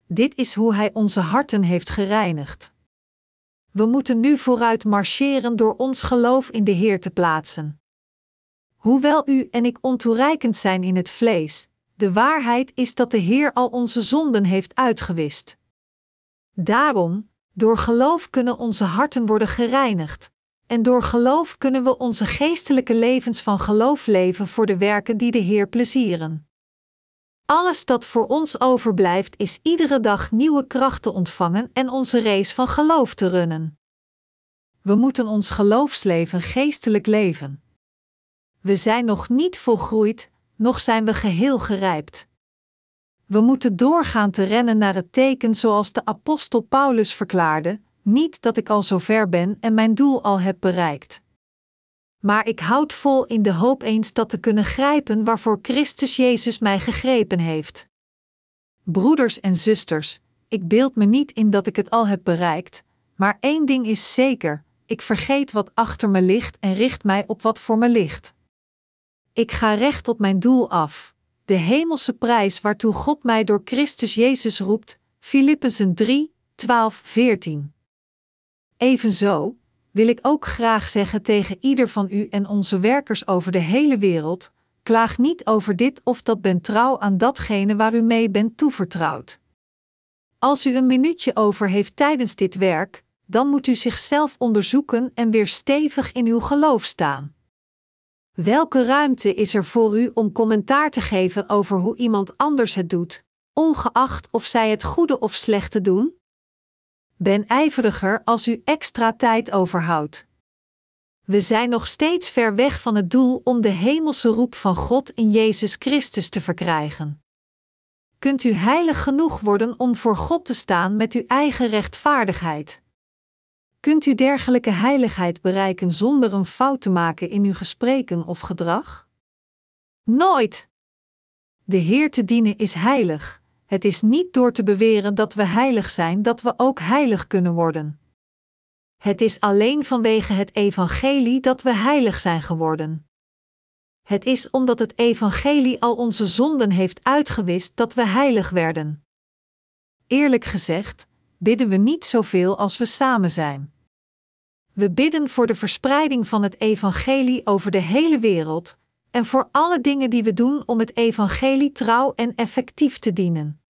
Dit is hoe Hij onze harten heeft gereinigd. We moeten nu vooruit marcheren door ons geloof in de Heer te plaatsen. Hoewel u en ik ontoereikend zijn in het vlees, de waarheid is dat de Heer al onze zonden heeft uitgewist. Daarom, door geloof kunnen onze harten worden gereinigd, en door geloof kunnen we onze geestelijke levens van geloof leven voor de werken die de Heer plezieren. Alles dat voor ons overblijft is iedere dag nieuwe krachten ontvangen en onze race van geloof te runnen. We moeten ons geloofsleven geestelijk leven. We zijn nog niet volgroeid, nog zijn we geheel gerijpt. We moeten doorgaan te rennen naar het teken zoals de apostel Paulus verklaarde: niet dat ik al zo ver ben en mijn doel al heb bereikt. Maar ik houd vol in de hoop eens dat te kunnen grijpen waarvoor Christus Jezus mij gegrepen heeft. Broeders en zusters, ik beeld me niet in dat ik het al heb bereikt, maar één ding is zeker: ik vergeet wat achter me ligt en richt mij op wat voor me ligt. Ik ga recht op mijn doel af, de hemelse prijs waartoe God mij door Christus Jezus roept. Filippenzen 3, 12, 14. Evenzo wil ik ook graag zeggen tegen ieder van u en onze werkers over de hele wereld: klaag niet over dit of dat, ben trouw aan datgene waar u mee bent toevertrouwd. Als u een minuutje over heeft tijdens dit werk, dan moet u zichzelf onderzoeken en weer stevig in uw geloof staan. Welke ruimte is er voor u om commentaar te geven over hoe iemand anders het doet, ongeacht of zij het goede of slechte doen? Ben ijveriger als u extra tijd overhoudt. We zijn nog steeds ver weg van het doel om de hemelse roep van God in Jezus Christus te verkrijgen. Kunt u heilig genoeg worden om voor God te staan met uw eigen rechtvaardigheid? Kunt u dergelijke heiligheid bereiken zonder een fout te maken in uw gespreken of gedrag? Nooit! De Heer te dienen is heilig. Het is niet door te beweren dat we heilig zijn dat we ook heilig kunnen worden. Het is alleen vanwege het Evangelie dat we heilig zijn geworden. Het is omdat het Evangelie al onze zonden heeft uitgewist dat we heilig werden. Eerlijk gezegd, bidden we niet zoveel als we samen zijn. We bidden voor de verspreiding van het evangelie over de hele wereld en voor alle dingen die we doen om het evangelie trouw en effectief te dienen.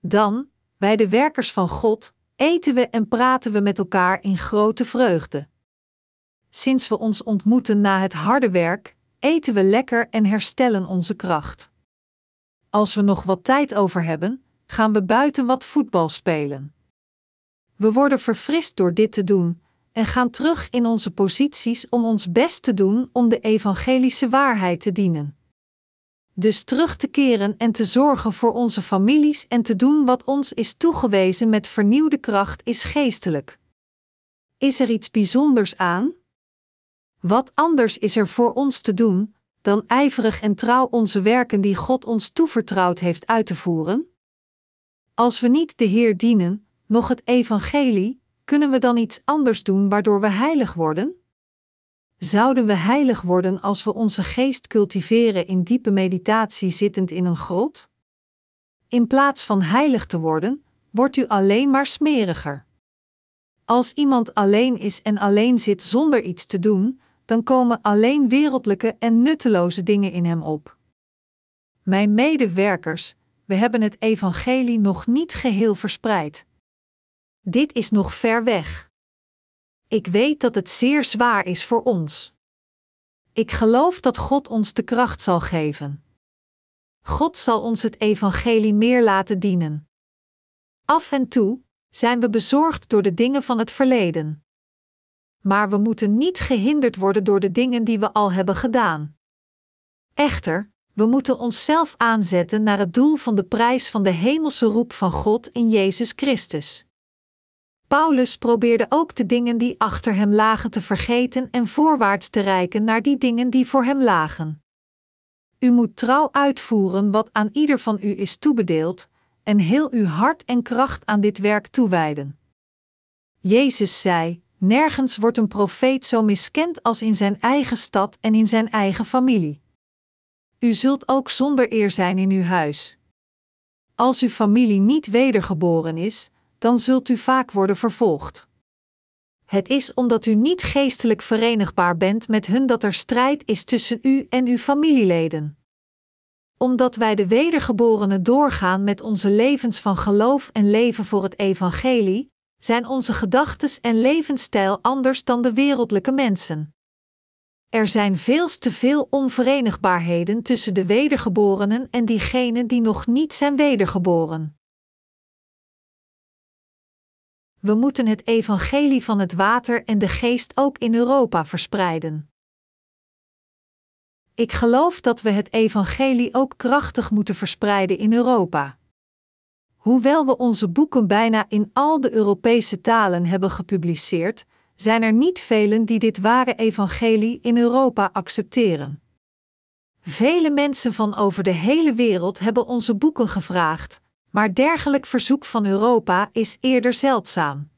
Dan, wij de werkers van God, eten we en praten we met elkaar in grote vreugde. Sinds we ons ontmoeten na het harde werk, eten we lekker en herstellen onze kracht. Als we nog wat tijd over hebben, gaan we buiten wat voetbal spelen. We worden verfrist door dit te doen en gaan terug in onze posities om ons best te doen om de evangelische waarheid te dienen. Dus terug te keren en te zorgen voor onze families en te doen wat ons is toegewezen met vernieuwde kracht is geestelijk. Is er iets bijzonders aan? Wat anders is er voor ons te doen dan ijverig en trouw onze werken die God ons toevertrouwd heeft uit te voeren? Als we niet de Heer dienen, nog het Evangelie, kunnen we dan iets anders doen waardoor we heilig worden? Zouden we heilig worden als we onze geest cultiveren in diepe meditatie zittend in een grot? In plaats van heilig te worden, wordt u alleen maar smeriger. Als iemand alleen is en alleen zit zonder iets te doen, dan komen alleen wereldlijke en nutteloze dingen in hem op. Mijn medewerkers, we hebben het evangelie nog niet geheel verspreid. Dit is nog ver weg. Ik weet dat het zeer zwaar is voor ons. Ik geloof dat God ons de kracht zal geven. God zal ons het evangelie meer laten dienen. Af en toe zijn we bezorgd door de dingen van het verleden. Maar we moeten niet gehinderd worden door de dingen die we al hebben gedaan. Echter, we moeten onszelf aanzetten naar het doel van de prijs van de hemelse roep van God in Jezus Christus. Paulus probeerde ook de dingen die achter hem lagen te vergeten en voorwaarts te reiken naar die dingen die voor hem lagen. U moet trouw uitvoeren wat aan ieder van u is toebedeeld, en heel uw hart en kracht aan dit werk toewijden. Jezus zei: Nergens wordt een profeet zo miskend als in zijn eigen stad en in zijn eigen familie. U zult ook zonder eer zijn in uw huis. Als uw familie niet wedergeboren is, dan zult u vaak worden vervolgd. Het is omdat u niet geestelijk verenigbaar bent met hun dat er strijd is tussen u en uw familieleden. Omdat wij de wedergeborenen doorgaan met onze levens van geloof en leven voor het evangelie, zijn onze gedachtes en levensstijl anders dan de wereldlijke mensen. Er zijn veel te veel onverenigbaarheden tussen de wedergeborenen en diegenen die nog niet zijn wedergeboren. We moeten het evangelie van het water en de geest ook in Europa verspreiden. Ik geloof dat we het evangelie ook krachtig moeten verspreiden in Europa. Hoewel we onze boeken bijna in al de Europese talen hebben gepubliceerd, zijn er niet velen die dit ware evangelie in Europa accepteren. Vele mensen van over de hele wereld hebben onze boeken gevraagd, maar dergelijk verzoek van Europa is eerder zeldzaam.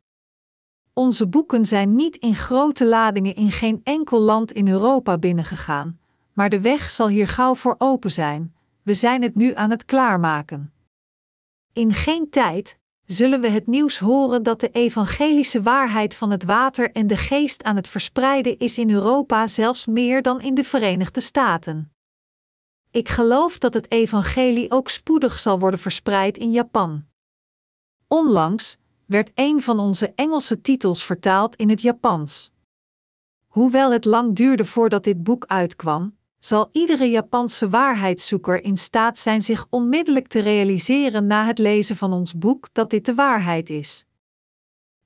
Onze boeken zijn niet in grote ladingen in geen enkel land in Europa binnengegaan, maar de weg zal hier gauw voor open zijn. We zijn het nu aan het klaarmaken. In geen tijd zullen we het nieuws horen dat de evangelische waarheid van het water en de geest aan het verspreiden is in Europa zelfs meer dan in de Verenigde Staten. Ik geloof dat het evangelie ook spoedig zal worden verspreid in Japan. Onlangs werd een van onze Engelse titels vertaald in het Japans. Hoewel het lang duurde voordat dit boek uitkwam, zal iedere Japanse waarheidszoeker in staat zijn zich onmiddellijk te realiseren na het lezen van ons boek dat dit de waarheid is.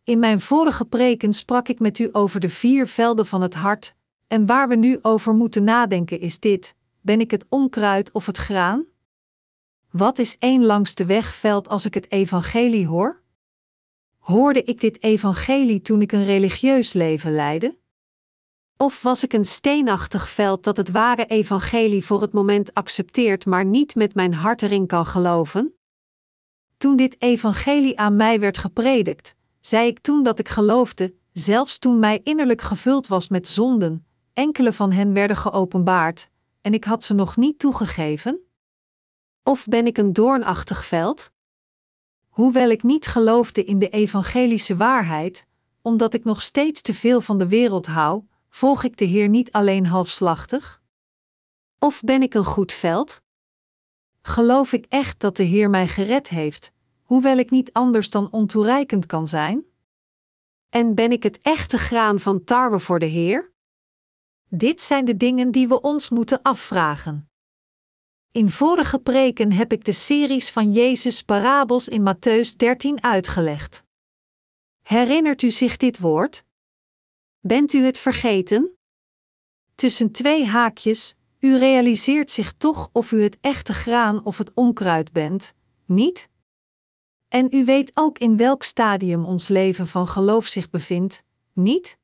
In mijn vorige preken sprak ik met u over de vier velden van het hart, en waar we nu over moeten nadenken is dit: ben ik het onkruid of het graan? Wat is één langs de veld als ik het evangelie hoor? Hoorde ik dit evangelie toen ik een religieus leven leidde? Of was ik een steenachtig veld dat het ware evangelie voor het moment accepteert, maar niet met mijn hart erin kan geloven? Toen dit evangelie aan mij werd gepredikt, zei ik toen dat ik geloofde, zelfs toen mij innerlijk gevuld was met zonden, enkele van hen werden geopenbaard, en ik had ze nog niet toegegeven? Of ben ik een doornachtig veld? Hoewel ik niet geloofde in de evangelische waarheid, omdat ik nog steeds te veel van de wereld hou, volg ik de Heer niet alleen halfslachtig? Of ben ik een goed veld? Geloof ik echt dat de Heer mij gered heeft, hoewel ik niet anders dan ontoereikend kan zijn? En ben ik het echte graan van tarwe voor de Heer? Dit zijn de dingen die we ons moeten afvragen. In vorige preken heb ik de series van Jezus parabels in Matthäus 13 uitgelegd. Herinnert u zich dit woord? Bent u het vergeten? Tussen twee haakjes, u realiseert zich toch of u het echte graan of het onkruid bent, niet? En u weet ook in welk stadium ons leven van geloof zich bevindt, niet?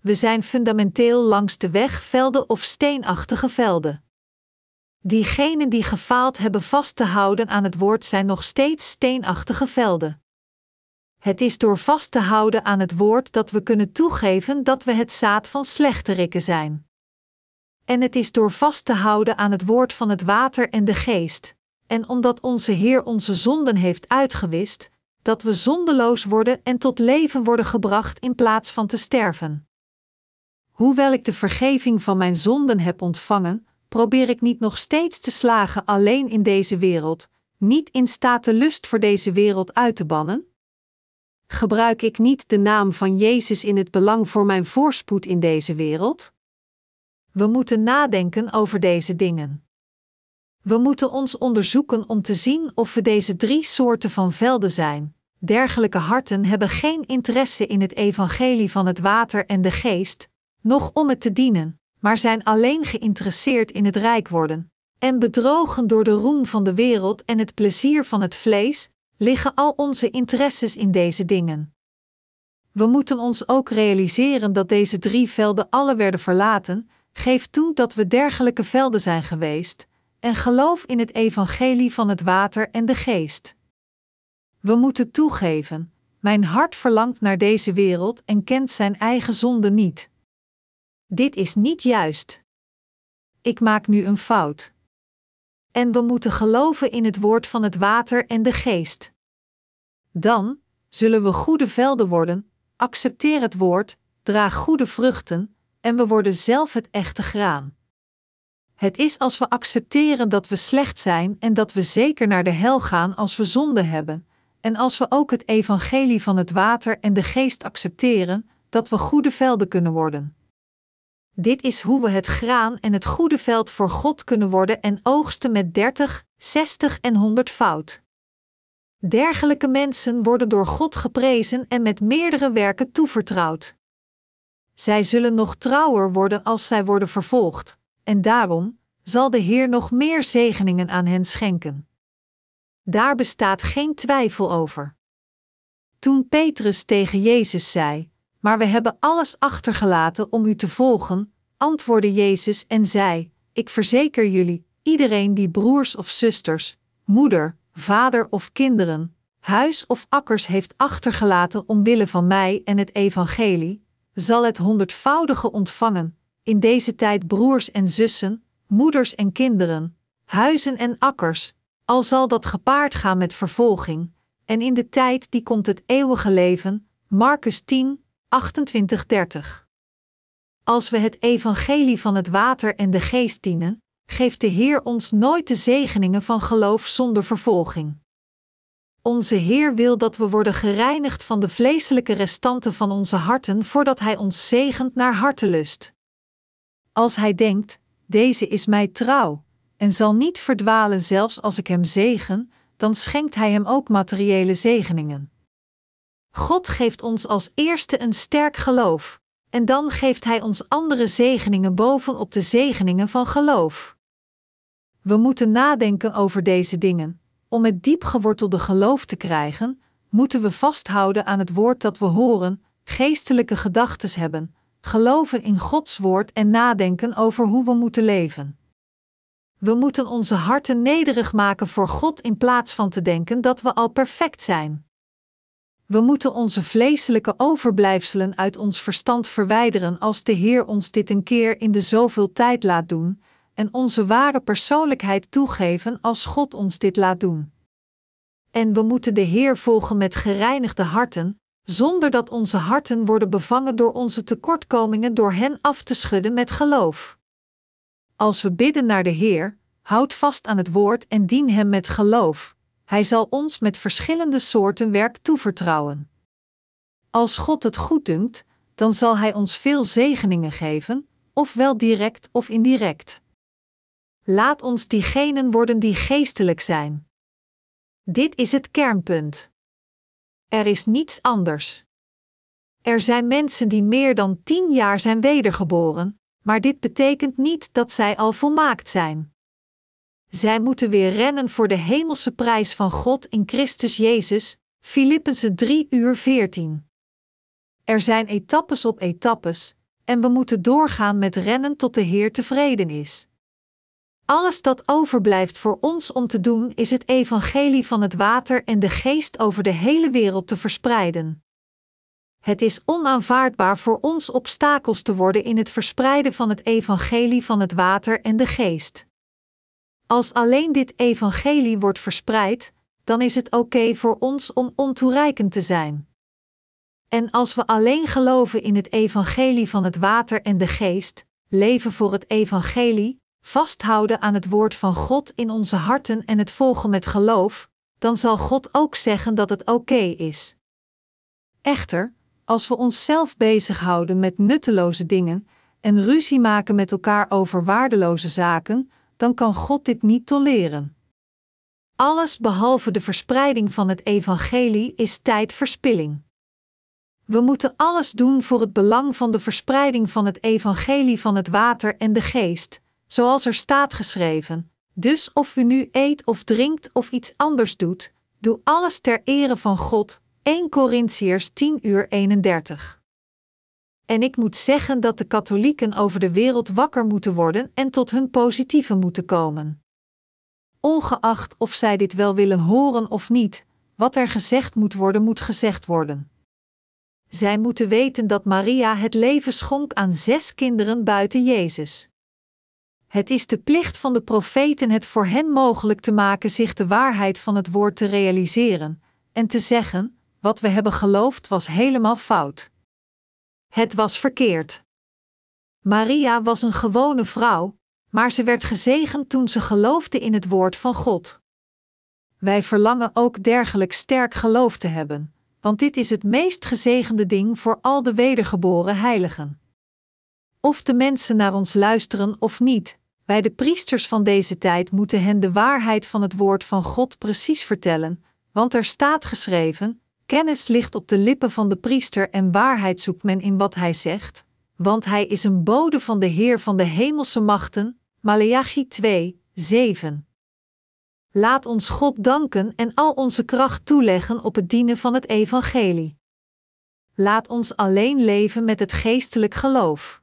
We zijn fundamenteel langs de weg velden of steenachtige velden. Diegenen die gefaald hebben vast te houden aan het woord zijn nog steeds steenachtige velden. Het is door vast te houden aan het woord dat we kunnen toegeven dat we het zaad van slechterikken zijn. En het is door vast te houden aan het woord van het water en de geest, en omdat onze Heer onze zonden heeft uitgewist, dat we zondeloos worden en tot leven worden gebracht in plaats van te sterven. Hoewel ik de vergeving van mijn zonden heb ontvangen, probeer ik niet nog steeds te slagen alleen in deze wereld, niet in staat de lust voor deze wereld uit te bannen? Gebruik ik niet de naam van Jezus in het belang voor mijn voorspoed in deze wereld? We moeten nadenken over deze dingen. We moeten ons onderzoeken om te zien of we deze drie soorten van velden zijn. Dergelijke harten hebben geen interesse in het evangelie van het water en de geest, noch om het te dienen, maar zijn alleen geïnteresseerd in het rijk worden. En bedrogen door de roem van de wereld en het plezier van het vlees, liggen al onze interesses in deze dingen. We moeten ons ook realiseren dat deze drie velden alle werden verlaten, geef toe dat we dergelijke velden zijn geweest, en geloof in het evangelie van het water en de geest. We moeten toegeven, Mijn hart verlangt naar deze wereld en kent zijn eigen zonde niet. Dit is niet juist. Ik maak nu een fout. En we moeten geloven in het woord van het water en de geest. Dan zullen we goede velden worden, accepteer het woord, draag goede vruchten, en we worden zelf het echte graan. Het is als we accepteren dat we slecht zijn en dat we zeker naar de hel gaan als we zonde hebben, en als we ook het evangelie van het water en de geest accepteren, dat we goede velden kunnen worden. Dit is hoe we het graan en het goede veld voor God kunnen worden en oogsten met 30, 60 en 100 fout. Dergelijke mensen worden door God geprezen en met meerdere werken toevertrouwd. Zij zullen nog trouwer worden als zij worden vervolgd, en daarom zal de Heer nog meer zegeningen aan hen schenken. Daar bestaat geen twijfel over. Toen Petrus tegen Jezus zei: Maar we hebben alles achtergelaten om u te volgen, antwoordde Jezus en zei: Ik verzeker jullie, iedereen die broers of zusters, moeder, vader of kinderen, huis of akkers heeft achtergelaten omwille van mij en het evangelie, zal het honderdvoudige ontvangen, in deze tijd broers en zussen, moeders en kinderen, huizen en akkers, al zal dat gepaard gaan met vervolging, en in de tijd die komt het eeuwige leven. Marcus 10, 28, 30. Als we het evangelie van het water en de geest dienen, geeft de Heer ons nooit de zegeningen van geloof zonder vervolging. Onze Heer wil dat we worden gereinigd van de vleeselijke restanten van onze harten voordat Hij ons zegent naar hartelust. Als Hij denkt: Deze is mij trouw, en zal niet verdwalen zelfs als ik hem zegen, dan schenkt Hij hem ook materiële zegeningen. God geeft ons als eerste een sterk geloof, en dan geeft Hij ons andere zegeningen bovenop de zegeningen van geloof. We moeten nadenken over deze dingen. Om het diep gewortelde geloof te krijgen, moeten we vasthouden aan het woord dat we horen, geestelijke gedachten hebben, geloven in Gods woord en nadenken over hoe we moeten leven. We moeten onze harten nederig maken voor God in plaats van te denken dat we al perfect zijn. We moeten onze vleeselijke overblijfselen uit ons verstand verwijderen als de Heer ons dit een keer in de zoveel tijd laat doen, en onze ware persoonlijkheid toegeven als God ons dit laat doen. En we moeten de Heer volgen met gereinigde harten, zonder dat onze harten worden bevangen door onze tekortkomingen door hen af te schudden met geloof. Als we bidden naar de Heer, houd vast aan het woord en dien Hem met geloof. Hij zal ons met verschillende soorten werk toevertrouwen. Als God het goed dunkt, dan zal Hij ons veel zegeningen geven, ofwel direct of indirect. Laat ons diegenen worden die geestelijk zijn. Dit is het kernpunt. Er is niets anders. Er zijn mensen die meer dan tien jaar zijn wedergeboren, maar dit betekent niet dat zij al volmaakt zijn. Zij moeten weer rennen voor de hemelse prijs van God in Christus Jezus, Filippenzen 3 uur 14. Er zijn etappes op etappes, en we moeten doorgaan met rennen tot de Heer tevreden is. Alles dat overblijft voor ons om te doen is het evangelie van het water en de geest over de hele wereld te verspreiden. Het is onaanvaardbaar voor ons obstakels te worden in het verspreiden van het evangelie van het water en de geest. Als alleen dit evangelie wordt verspreid, dan is het oké voor ons om ontoereikend te zijn. En als we alleen geloven in het evangelie van het water en de geest, leven voor het evangelie, vasthouden aan het woord van God in onze harten en het volgen met geloof, dan zal God ook zeggen dat het oké is. Echter, als we onszelf bezighouden met nutteloze dingen en ruzie maken met elkaar over waardeloze zaken, dan kan God dit niet tolereren. Alles behalve de verspreiding van het evangelie is tijdverspilling. We moeten alles doen voor het belang van de verspreiding van het evangelie van het water en de geest, zoals er staat geschreven. Dus of u nu eet of drinkt of iets anders doet, doe alles ter ere van God. 1 Corinthiërs 10 uur 31. En ik moet zeggen dat de katholieken over de wereld wakker moeten worden en tot hun positieve moeten komen. Ongeacht of zij dit wel willen horen of niet, wat er gezegd moet worden, moet gezegd worden. Zij moeten weten dat Maria het leven schonk aan zes kinderen buiten Jezus. Het is de plicht van de profeten het voor hen mogelijk te maken zich de waarheid van het woord te realiseren en te zeggen: wat we hebben geloofd was helemaal fout. Het was verkeerd. Maria was een gewone vrouw, maar ze werd gezegend toen ze geloofde in het woord van God. Wij verlangen ook dergelijk sterk geloof te hebben, want dit is het meest gezegende ding voor al de wedergeboren heiligen. Of de mensen naar ons luisteren of niet, wij de priesters van deze tijd moeten hen de waarheid van het woord van God precies vertellen, want er staat geschreven: Kennis ligt op de lippen van de priester en waarheid zoekt men in wat hij zegt, want hij is een bode van de Heer van de hemelse machten. Maleachi 2, 7. Laat ons God danken en al onze kracht toeleggen op het dienen van het evangelie. Laat ons alleen leven met het geestelijk geloof.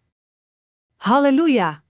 Halleluja!